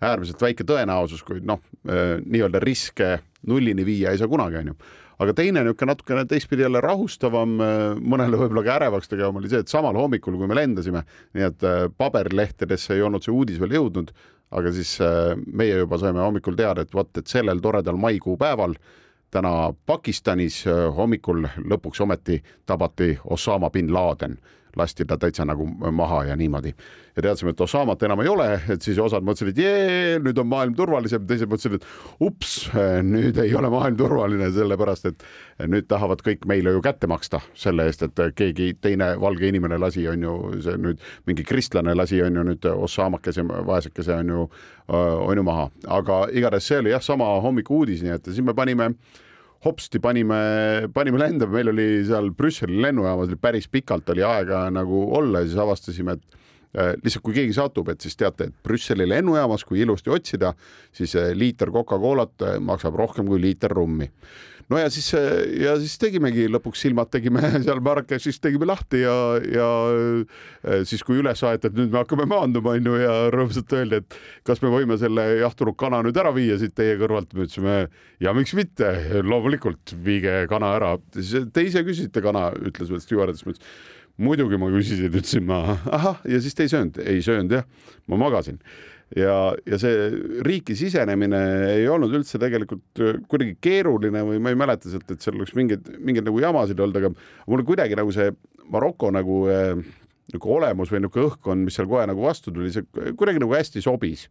äärmiselt väike tõenäosus, kuid noh, nii-öelda riske nullini viia ei saa kunagi, onju aga teine niisugune natukene teistpidi jälle rahustavam, mõnele võib-olla ka ärevaks tegevam oli see, et samal hommikul, kui me lendasime, nii et paberlehtedesse ei olnud see uudis veel jõudnud, aga siis meie juba saime hommikul teada, et vot, et sellel toredal maikuu päeval täna Pakistanis hommikul lõpuks ometi tabati Osama bin Laden, lasti ta täitsa nagu maha ja niimoodi. ja teadsime, et Osamat enam ei ole, et siis osad mõtlesid, et jee, nüüd on maailm turvalisem, teised mõtlesid, et ups, nüüd ei ole maailm turvaline, sellepärast et nüüd tahavad kõik meile ju kätte maksta selle eest, et keegi teine valge inimene lasi, on ju, see nüüd mingi kristlane lasi, on ju nüüd Osamakese, vaesekese on ju, on ju maha, aga igatahes see oli jah, sama hommiku uudis, nii et siis me panime hopsti panime, panime lendama, meil oli seal Brüsseli lennujaamas päris pikalt oli aega nagu olla ja siis avastasime, et äh, lihtsalt kui keegi satub, et siis teate, et Brüsseli lennujaamas, kui ilusti otsida, siis äh, liiter Coca-Colat äh, maksab rohkem kui liiter rummi no ja siis, ja siis tegimegi lõpuks silmad tegime *laughs* seal Marrakechis tegime lahti ja, ja äh, siis, kui üles aeti, et nüüd me hakkame maanduma, onju, ja rõõmsalt öeldi, et kas me võime selle jahtunud kana nüüd ära viia siit teie kõrvalt. me ütlesime ja miks mitte, loomulikult viige kana ära. Te ise küsisite kana, ütles veel stjuardess, ma ütlesin muidugi ma küsisin, ütlesin ma ahah, ja siis te ei söönud, ei söönud jah, ma magasin ja, ja see riiki sisenemine ei olnud üldse tegelikult äh, kuidagi keeruline või ma ei mäleta sealt, et seal oleks mingeid, mingeid nagu jamasid olnud, aga mulle kuidagi nagu see Maroko nagu äh, nagu olemus või niisugune õhkkond, mis seal kohe nagu vastu tuli, see kuidagi nagu hästi sobis.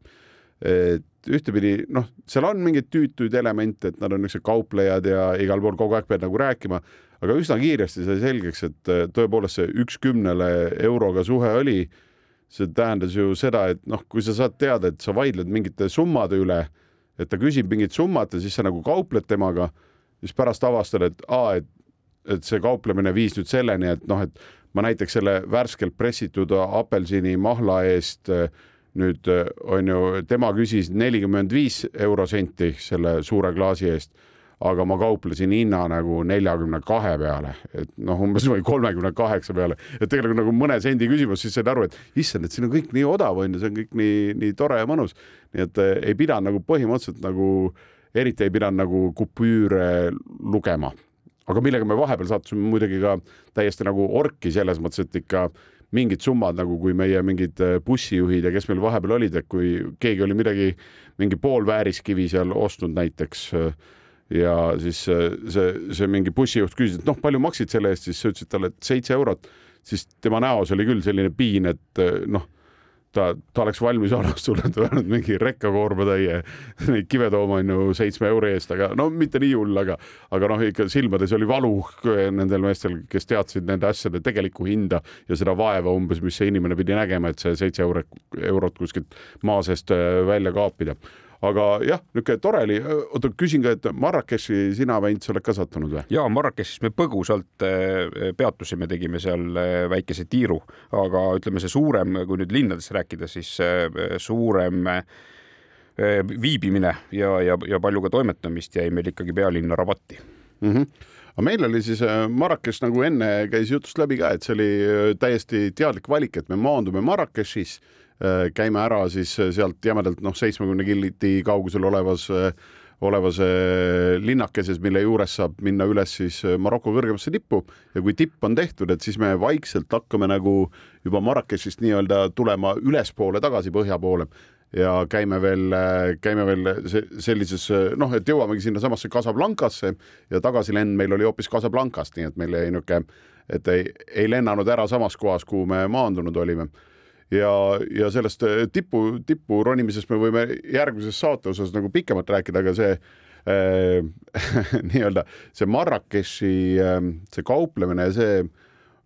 et ühtepidi noh, seal on mingeid tüütuid elemente, et nad on niisugused kauplejad ja igal pool kogu aeg pead nagu rääkima, aga üsna kiiresti sai selgeks, et äh, tõepoolest see üks kümnele euroga suhe oli see tähendas ju seda, et noh, kui sa saad teada, et sa vaidled mingite summade üle, et ta küsib mingit summat ja siis sa nagu kaupled temaga, siis pärast avastad, et aa, et, et see kauplemine viis nüüd selleni, et noh, et ma näiteks selle värskelt pressitud apelsini mahla eest nüüd on ju, tema küsis nelikümmend viis eurosenti selle suure klaasi eest aga ma kauplesin hinna nagu neljakümne kahe peale, et noh, umbes või kolmekümne kaheksa peale, et tegelikult nagu mõne sendi küsimus, siis said aru, et issand, et siin on kõik nii odav on ju, see on kõik nii, nii tore ja mõnus. nii et eh, ei pidanud nagu põhimõtteliselt nagu, eriti ei pidanud nagu kupüüre lugema aga millega me vahepeal sattusime muidugi ka täiesti nagu orki selles mõttes, et ikka mingid summad nagu, kui meie mingid äh, bussijuhid ja kes meil vahepeal olid, et kui keegi oli midagi, mingi pool vääriskivi seal ostnud näiteks äh, ja siis äh, see, see mingi bussijuht küsis, et noh, palju maksid selle eest, siis sa ütlesid talle, et seitse eurot, siis tema näos oli küll selline piin, et noh ta, ta oleks valmis *laughs* olnud sulle tulnud mingi rekkakoormatäie neid kive tooma onju seitsme euro eest, aga no mitte nii hull, aga, aga noh, ikka silmades oli valu nendel meestel, kes teadsid nende asjade tegelikku hinda ja seda vaeva umbes, mis see inimene pidi nägema, et see seitse eurot, eurot kuskilt maa seest äh, välja kaapida aga jah, niisugune tore oli. oota, küsin ka, et Marrakechi sina, Vents, oled ka sattunud või? ja Marrakechis me põgusalt eh, peatusime, tegime seal eh, väikese tiiru, aga ütleme, see suurem, kui nüüd linnadest rääkida, siis eh, suurem viibimine ja, ja, ja palju ka toimetamist jäi meil ikkagi pealinna Rabati mm. -hmm aga meil oli siis Marrakech nagu enne käis jutust läbi ka, et see oli täiesti teadlik valik, et me maandume Marrakechis Äh, käime ära siis äh, sealt jämedalt noh, seitsmekümne kilti kaugusel olevas äh, olevas linnakeses, mille juures saab minna üles siis Maroko kõrgemasse tippu. Ja kui tipp on tehtud, et siis me vaikselt hakkame nagu juba Marrakechist nii-öelda tulema ülespoole tagasi põhja poole. Ja käime veel, käime veel sellises noh, et jõuamegi sinnasamasse Casablancasse ja tagasilend meil oli hoopis Casablancast, nii et meil jäi niisugune, et ei, ei lennanud ära samas kohas, kuhu me maandunud olime ja, ja sellest äh, tipu, tippu ronimisest me võime järgmises saate osas nagu pikemalt rääkida, aga see äh, *laughs* nii-öelda see Marrakechi äh, see kauplemine ja see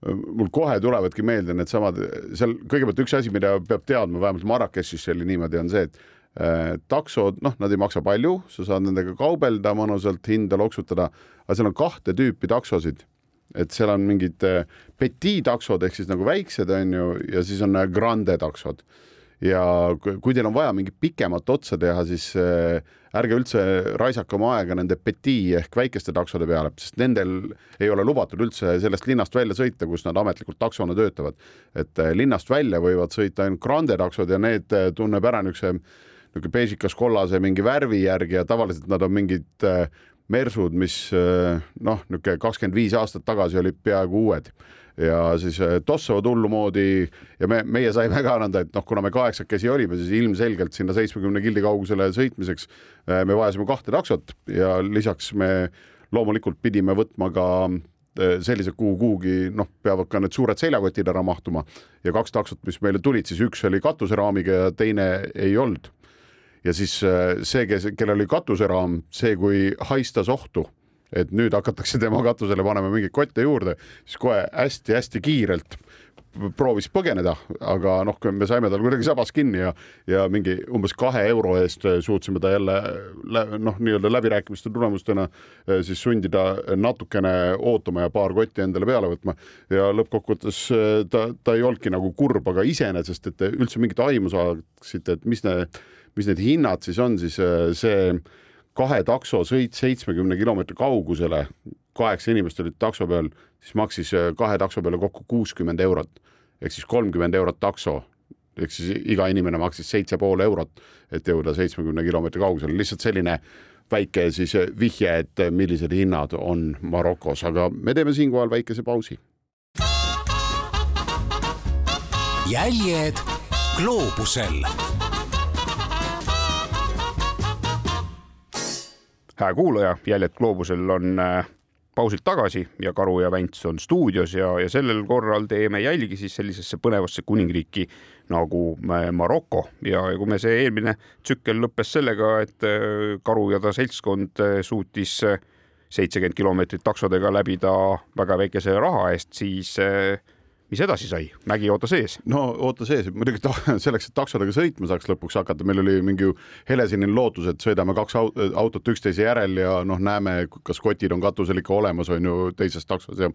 mul kohe tulevadki meelde needsamad, seal kõigepealt üks asi, mida peab teadma, vähemalt Marrakechis oli niimoodi, on see, et taksod, noh, nad ei maksa palju, sa saad nendega kaubelda, mõnusalt hinda loksutada, aga seal on kahte tüüpi taksosid et seal on mingid äh, petit taksod ehk siis nagu väiksed on ju, ja siis on äh, grande taksod. ja kui teil on vaja mingit pikemat otsa teha, siis äh, ärge üldse raisake oma aega nende petit ehk väikeste taksode peale, sest nendel ei ole lubatud üldse sellest linnast välja sõita, kus nad ametlikult taksona töötavad. et linnast välja võivad sõita ainult grande taksod ja need tunneb ära niisuguse niisugune beežikas kollase mingi värvi järgi ja tavaliselt nad on mingid mersud, mis eh, noh, niisugune kakskümmend viis aastat tagasi olid peaaegu uued. Ja siis eh, tossavad hullumoodi ja me, meie saime ka nõnda, et noh, kuna me kaheksakesi olime, siis ilmselgelt sinna seitsmekümne kildi kaugusele sõitmiseks eh, me vajasime kahte taksot ja lisaks me loomulikult pidime võtma ka sellised, kuhu kuhugi noh, peavad ka need suured seljakotid ära mahtuma. Ja kaks taksot, mis meile tulid, siis üks oli katuseraamiga ja teine ei olnud ja siis äh, see, kes, kellel oli katuseraam, see, kui haistas ohtu, et nüüd hakatakse tema katusele panema mingeid kotte juurde, siis kohe hästi-hästi kiirelt proovis põgeneda, aga noh, me saime tal kuidagi sabas kinni ja, ja mingi umbes kahe euro eest suutsime ta jälle noh, nii-öelda läbirääkimiste tulemustena äh, siis sundida natukene ootama ja paar kotti endale peale võtma. Ja lõppkokkuvõttes äh, ta, ta ei olnudki nagu kurb, aga iseenesest, et te üldse mingit aimu saaksite, et mis need mis need hinnad siis on, siis äh, see kahe takso sõit seitsmekümne kilomeetri kaugusele, kaheksa inimest olid takso peal, siis maksis äh, kahe takso peale kokku kuuskümmend eurot. Ehk siis kolmkümmend eurot takso. Ehk siis iga inimene maksis seitse pool eurot, et jõuda seitsmekümne kilomeetri kaugusele, lihtsalt selline väike siis äh, vihje, et millised hinnad on Marokos, aga me teeme siinkohal väikese pausi. jäljed gloobusel hää kuulaja, Jäljed gloobusel on äh, pausilt tagasi ja Karu ja Vänts on stuudios ja, ja sellel korral teeme jälgi siis sellisesse põnevasse kuningriiki nagu äh, Maroko ja, kui me see eelmine tsükkel lõppes sellega, et äh, Karu ja ta seltskond suutis seitsekümmend kilomeetrit taksodega läbida väga väikese raha eest, siis mis edasi sai, mägi ootas ees? no ootas ees, muidugi *laughs* selleks, et taksodega sõitma saaks lõpuks hakata, meil oli mingi helesinine lootus, et sõidame kaks autot üksteise järel ja noh, näeme, kas kotid on katusel ikka olemas, on ju, teises taksos ja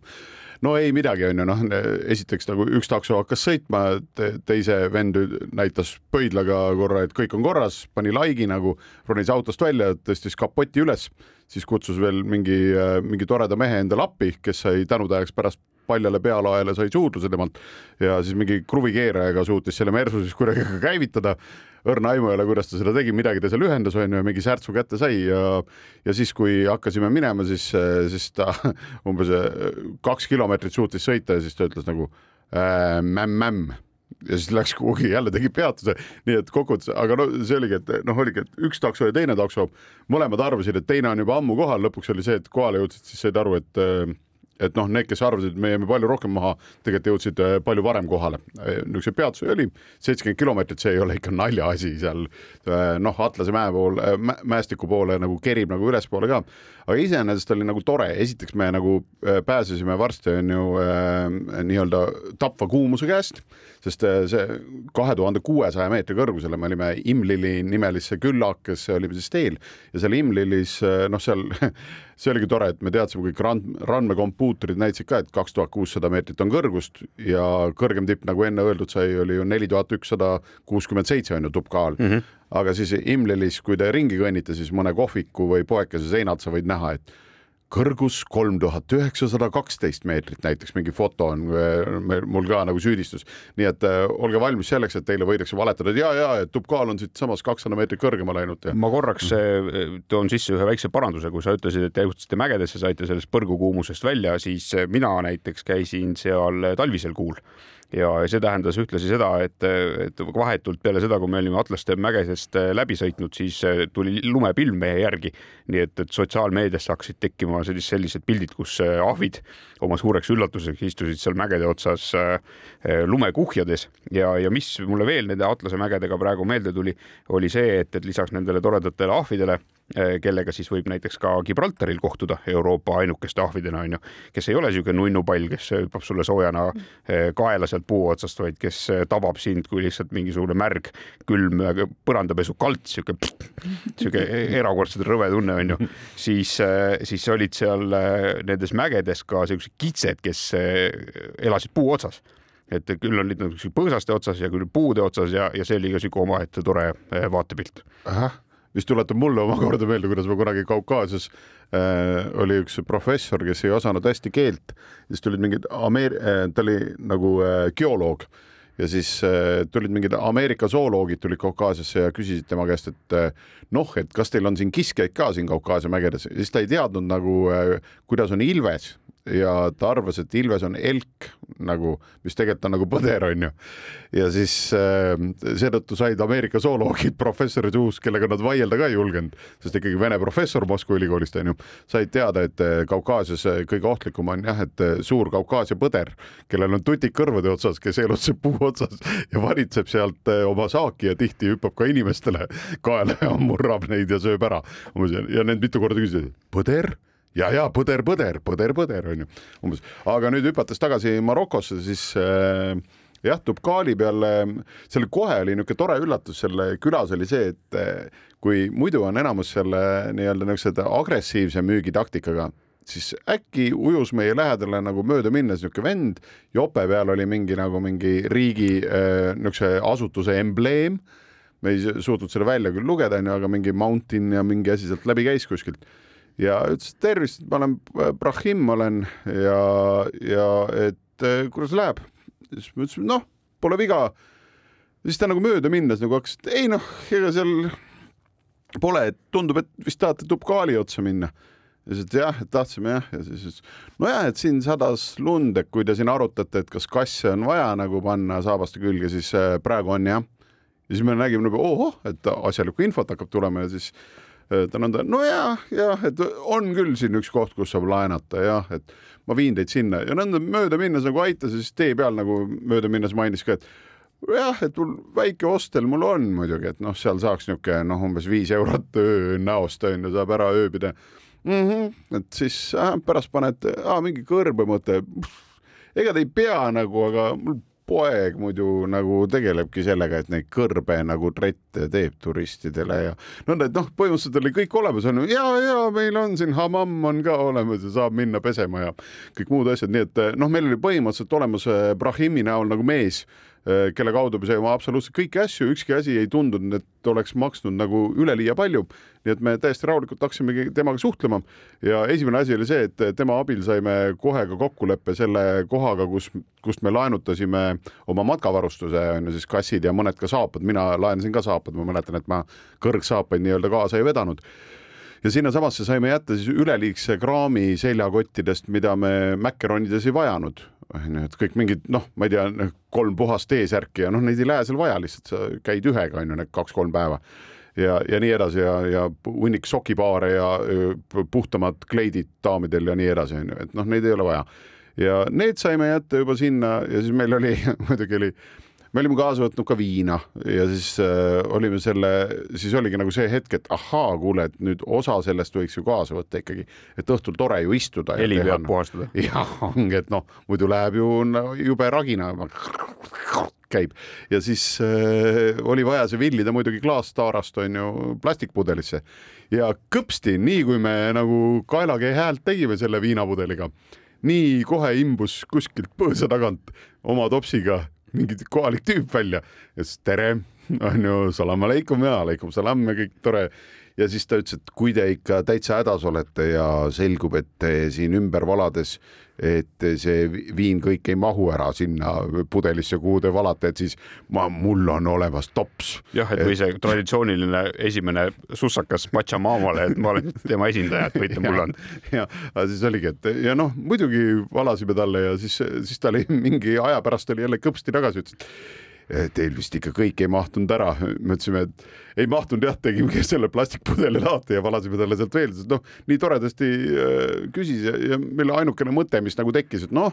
no ei midagi, on ju, noh, esiteks nagu üks takso hakkas sõitma te, teise vend näitas pöidlaga korra, et kõik on korras, pani laigi nagu, ronis autost välja, tõstis kapoti üles, siis kutsus veel mingi, mingi toreda mehe endale appi, kes sai tänutäheks pärast paljale pealaele sai suudluse temalt. Ja siis mingi kruvikeerajaga suutis selle mersu siis kuidagi käivitada. õrna aimu ei ole, kuidas ta seda tegi, midagi ta seal ühendas, onju, mingi särtsu kätte sai ja, ja siis, kui hakkasime minema, siis, siis ta *laughs* umbes kaks kilomeetrit suutis sõita ja siis ta ütles nagu äh, mämm-mämm ja siis läks kuhugi jälle tegi peatuse, nii et kokkuvõttes, aga no see oligi, et noh, oligi, et üks takso ja teine takso, mõlemad arvasid, et teine on juba ammu kohal, lõpuks oli see, et kohale jõudsid, siis said aru, et et noh, need, kes arvasid, et me jääme palju rohkem maha, tegelikult jõudsid äh, palju varem kohale. Äh, niisuguse peatuse oli seitsekümmend kilomeetrit, see ei ole ikka naljaasi seal äh, noh, Atlase mäe pool, mäestiku poole nagu kerib nagu ülespoole ka. aga iseenesest oli nagu tore, esiteks me nagu pääsesime varsti on ju äh, nii-öelda tapva kuumuse käest, sest see kahe tuhande kuuesaja meetri kõrgusele me olime Imlili nimelisse küllakesse olime siis teel ja seal Imlilis noh, seal *laughs* see oligi tore, et me teadsime, kõik rand, randmekompuutrid näitasid ka, et kaks tuhat kuussada meetrit on kõrgust ja kõrgem tipp, nagu enne öeldud sai, oli ju neli tuhat ükssada kuuskümmend seitse on ju tuppkaal mm. -hmm. aga siis Imlelis, kui te ringi kõnnite, siis mõne kohviku või poekese seinad sa võid näha, et kõrgus kolm tuhat üheksasada kaksteist meetrit, näiteks mingi foto on äh, mul ka nagu süüdistus. nii et äh, olge valmis selleks, et teile võidakse valetada, et ja, ja, et Tupkaal on siitsamast kakssada meetrit kõrgema läinud ma korraks äh, toon sisse ühe väikse paranduse, kui sa ütlesid, et te jõudsite mägedesse, saite sellest põrgukuumusest välja, siis mina näiteks käisin seal talvisel kuul ja see tähendas ühtlasi seda, et, et vahetult peale seda, kui me olime Atlaste mägedest läbi sõitnud, siis tuli lumepilv meie järgi. nii et, et sotsiaalmeedias hakkasid tekkima sellised, sellised pildid, kus ahvid oma suureks üllatuseks istusid seal mägede otsas äh, lumekuhjades ja, ja mis mulle veel nende Atlase mägedega praegu meelde tuli, oli see, et, et lisaks nendele toredatele ahvidele kellega siis võib näiteks ka Gibraltaril kohtuda Euroopa ainukeste ahvidena onju, kes ei ole niisugune nunnupall, kes hüppab sulle soojana eh, kaela sealt puu otsast, vaid kes eh, tabab sind kui lihtsalt mingisugune märg, külm põrandapesu kalts, *laughs* sihuke, sihuke erakordselt rõve tunne onju, siis, siis olid seal nendes mägedes ka siuksed kitsed, kes elasid puu otsas. Et küll olid nad põõsaste otsas ja küll puude otsas ja, ja see oli ka sihuke omaette tore vaatepilt. ahah mis tuletab mulle omakorda meelde, kuidas ma kunagi Kaukaasias äh, oli üks professor, kes ei osanud hästi keelt, siis tulid mingid Ameer- äh,, ta oli nagu äh, geoloog ja siis äh, tulid mingid Ameerika zooloogid tulid Kaukaasiasse ja küsisid tema käest, et äh, noh, et kas teil on siin kiskjaid ka siin Kaukaasia mägedes, siis ta ei teadnud nagu äh,, kuidas on ilves ja ta arvas, et Ilves on elk nagu, mis tegelikult on nagu põder, onju. ja siis äh, seetõttu said Ameerika zooloogid professorid uus, kellega nad vaielda ka ei julgenud, sest ikkagi vene professor Moskva ülikoolist onju, said teada, et äh, Kaukaasias äh, kõige ohtlikum on jah, et äh, suur Kaukaasia põder, kellel on tutik kõrvade otsas, kes elutseb puu otsas ja varitseb sealt oma saaki ja tihti hüppab ka inimestele kaela ja murrab neid ja sööb ära. ja need mitu korda küsisid, põder ja, ja põder, põder, põder, põder on ju. Umbes, aga nüüd hüpates tagasi Marokosse, siis äh, jah, Tubkaali peal, seal kohe oli niisugune tore üllatus selle külas oli see, et äh, kui muidu on enamus selle nii-öelda niisugused agressiivse müügitaktikaga, siis äkki ujus meie lähedale nagu mööda minnes niisugune vend, jope peal oli mingi nagu mingi riigi äh, niisuguse asutuse embleem. me ei suutnud seda välja küll lugeda, onju, aga mingi mountain ja mingi asi sealt läbi käis kuskilt ja ütles, et tervist, ma olen äh, Brahim olen ja, ja et äh, kuidas läheb. siis ma ütlesin, noh, pole viga. siis ta nagu mööda minnes nagu hakkas, et ei noh, ega seal pole, et tundub, et vist tahate Tupkaali otsa minna. ja siis, et jah, et tahtsime jah, ja siis ütles, nojah, et siin sadas lund, et kui te siin arutate, et kas kasse on vaja nagu panna saabaste külge, siis äh, praegu on jah. ja siis me nägime nagu ohoh, et asjalikku infot hakkab tulema ja siis ta nõnda, no jah, jah, et on küll siin üks koht, kus saab laenata jah, et ma viin teid sinna ja nõnda mööda minnes nagu aitas ja siis tee peal nagu mööda minnes mainis ka, et jah, et mul väike hostel mul on muidugi, et noh, seal saaks niisugune noh, umbes viis eurot öö näost on ju, saab ära ööbida mm. -hmm. et siis äh, pärast paned äh, mingi kõrbe mõte. ega te ei pea nagu, aga mul poeg muidu nagu tegelebki sellega, et neid kõrbe nagu trette teeb turistidele ja no need noh, põhimõtteliselt oli kõik olemas, on ju, ja, ja meil on siin hamamm on ka olemas ja saab minna pesema ja kõik muud asjad, nii et noh, meil oli põhimõtteliselt olemas eh, Brahimi näol nagu mees kelle kaudu me saime absoluutselt kõiki asju, ükski asi ei tundunud, et oleks maksnud nagu üleliia palju. nii et me täiesti rahulikult hakkasimegi temaga suhtlema. Ja esimene asi oli see, et tema abil saime kohe ka kokkuleppe selle kohaga, kus, kust me laenutasime oma matkavarustuse, on ju siis kassid ja mõned ka saapad, mina laenasin ka saapad, ma mäletan, et ma kõrgsaapaid nii-öelda kaasa ei vedanud ja sinnasamasse saime jätta siis üleliigse kraami seljakottidest, mida me Macaronides ei vajanud onju, et kõik mingid noh, ma ei tea, kolm puhast T-särki ja noh, neid ei lähe seal vaja, lihtsalt sa käid ühega onju need kaks-kolm päeva ja, ja nii edasi ja, ja hunnik sokipaare ja puhtamad kleidid daamidel ja nii edasi onju, et noh, neid ei ole vaja. ja need saime jätta juba sinna ja siis meil oli *laughs* muidugi oli me olime kaasa võtnud ka viina ja siis äh, olime selle, siis oligi nagu see hetk, et ahaa, kuule, et nüüd osa sellest võiks ju kaasa võtta ikkagi, et õhtul tore ju istuda. heli peab puhastada. *laughs* jah, ongi, et noh, muidu läheb ju jube ragina *laughs* käib ja siis äh, oli vaja see villida muidugi klaastaarast on ju plastikpudelisse ja kõpsti, nii kui me nagu kaelakee häält tegime selle viinapudeliga, nii kohe imbus kuskilt põõsa tagant oma topsiga mingi kohalik tüüp välja. Ja siis tere, *laughs* onju, salam aleikum. Ja aleikum salam ja kõik tore. Ja siis ta ütles, et kui te ikka täitsa hädas olete ja selgub, et siin ümber valades, et see viin kõik ei mahu ära sinna pudelisse, kuhu te valate, et siis ma, mul on olemas tops. jah, et või see traditsiooniline esimene sussakas Pachamamale, et ma olen tema esindaja, et võite mul anda. ja, aga siis oligi, et ja noh, muidugi valasime talle ja siis, siis ta oli mingi aja pärast oli jälle kõpsti tagasi, ütles, et teil vist ikka kõik ei mahtunud ära. me ütlesime, et ei mahtunud jah, tegime *laughs* selle plastikpudeli lahti ja valasime talle sealt veel, noh, nii toredasti äh, küsis ja, ja meil ainukene mõte, mis nagu tekkis, et noh,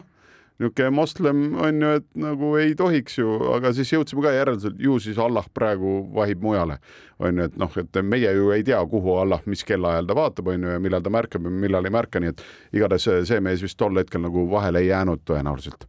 niisugune moslem on ju, et nagu ei tohiks ju, aga siis jõudsime ka järeldusele, ju siis Allah praegu vahib mujale. on ju, et noh, et meie ju ei tea, kuhu Allah, mis kellaajal ta vaatab, on ju, ja millal ta märkab ja millal ei märka, nii et igatahes see mees vist tol hetkel nagu vahele ei jäänud tõenäoliselt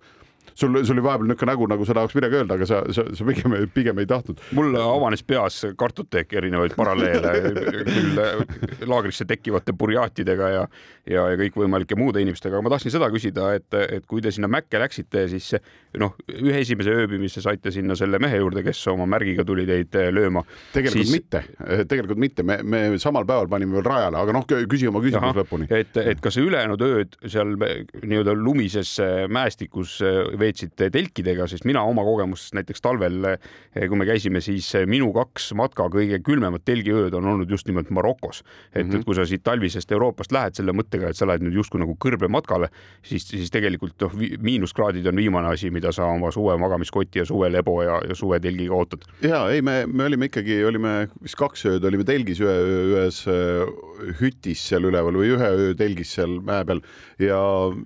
sul, sul oli vahepeal niisugune nägu, nagu sa tahaks midagi öelda, aga sa, sa, sa pigem, pigem ei tahtnud. mul avanes peas kartoteek erinevaid paralleele *laughs* küll äh, laagrisse tekkivate burjaatidega ja, ja, ja kõikvõimalike muude inimestega, aga ma tahtsin seda küsida, et, et kui te sinna Mäkke läksite, siis noh, ühe esimese ööbimise saite sinna selle mehe juurde, kes oma märgiga tuli teid äh, lööma. tegelikult siis... mitte, tegelikult mitte, me, me samal päeval panime veel rajale, aga noh, küsi oma küsimus lõpuni. et, et kas ülejäänud ööd seal nii-öelda lumises mäestikus veetsite telkidega, sest mina oma kogemustest näiteks talvel, eh, kui me käisime, siis eh, minu kaks matka kõige külmemad telgiööd on olnud just nimelt Marokos. et mm, -hmm. et kui sa siit talvisest Euroopast lähed selle mõttega, et sa lähed nüüd justkui nagu kõrbematkale, siis, siis tegelikult noh, miinuskraadid on viimane asi, mida sa oma suve magamiskoti ja suvelebo ja, ja suvetelgiga ootad. ja ei, me, me olime ikkagi, olime vist kaks ööd olime telgis ühe, ühes eh, hütis seal üleval või ühe öö telgis seal mäe peal ja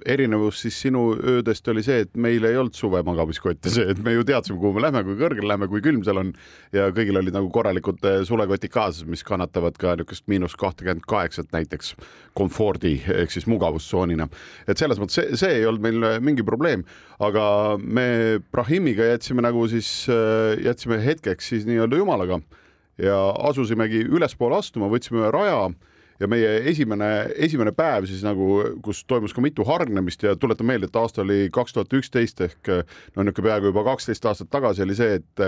erinevus siis sinu öödest oli see, et meil ei olnud suvemagamiskotte, see, et me ju teadsime, kuhu me lähme, kui kõrgele lähme, kui külm seal on ja kõigil olid nagu korralikud eh, sulekotid kaasas, mis kannatavad ka niisugust miinus kahtekümmet kaheksat näiteks komfordi ehk siis mugavustsoonina. et selles mõttes see, see ei olnud meil mingi probleem, aga me Brahimiga jätsime nagu siis, eh, jätsime hetkeks siis nii-öelda jumalaga ja asusimegi ülespoole astuma, võtsime ühe raja ja meie esimene, esimene päev siis nagu, kus toimus ka mitu hargnemist ja tuletan meelde, et aasta oli kaks tuhat üksteist ehk no niisugune peaaegu juba kaksteist aastat tagasi oli see, et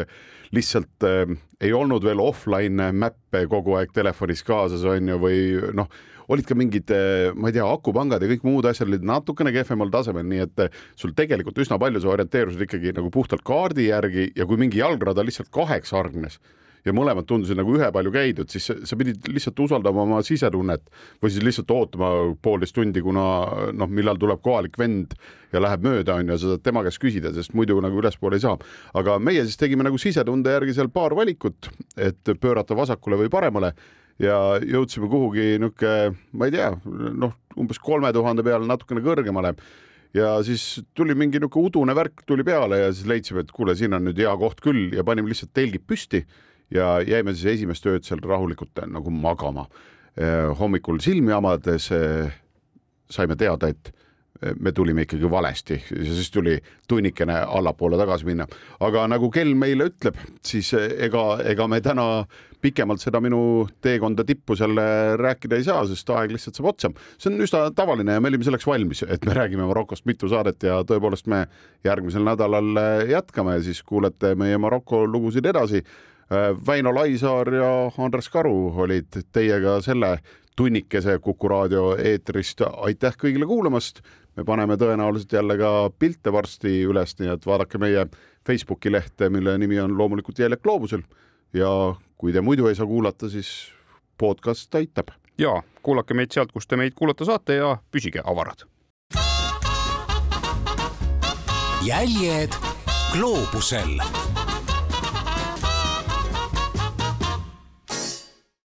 lihtsalt äh, ei olnud veel offline mäppe kogu aeg telefonis kaasas on ju, või noh, olid ka mingid, ma ei tea, akupangad ja kõik muud asjad olid natukene kehvemal tasemel, nii et sul tegelikult üsna palju sa orienteerusid ikkagi nagu puhtalt kaardi järgi ja kui mingi jalgrada lihtsalt kaheks hargnes ja mõlemad tundusid nagu ühepalju käidud, siis sa pidid lihtsalt usaldama oma sisetunnet või siis lihtsalt ootama poolteist tundi, kuna noh, millal tuleb kohalik vend ja läheb mööda, on ju, sa saad tema käest küsida, sest muidu nagu ülespoole ei saa. aga meie siis tegime nagu sisetunde järgi seal paar valikut, et pöörata vasakule või paremale ja jõudsime kuhugi niisugune, ma ei tea, noh, umbes kolme tuhande peale natukene kõrgemale ja siis tuli mingi niisugune udune värk tuli peale ja siis leidsime, et kuule, siin on nüüd hea koht küll ja panime lihtsalt telgid püsti ja jäime siis esimest ööd seal rahulikult nagu magama. Äh, hommikul silmi avades äh, saime teada, et me tulime ikkagi valesti, siis tuli tunnikene allapoole tagasi minna, aga nagu kell meile ütleb, siis ega, ega me täna pikemalt seda minu teekonda tippu seal rääkida ei saa, sest aeg lihtsalt saab otsa. see on üsna tavaline ja me olime selleks valmis, et me räägime Marokost mitu saadet ja tõepoolest me järgmisel nädalal jätkame, siis kuulete meie Maroko lugusid edasi Väino Laisaar ja Andres Karu olid teiega selle tunnikese Kuku raadio eetrist. aitäh kõigile kuulamast. me paneme tõenäoliselt jälle ka pilte varsti üles, nii et vaadake meie Facebooki lehte, mille nimi on loomulikult Jäljak gloobusel. ja kui te muidu ei saa kuulata, siis podcast aitab ja kuulake meid sealt, kus te meid kuulata saate ja püsige avarad. jäljed gloobusel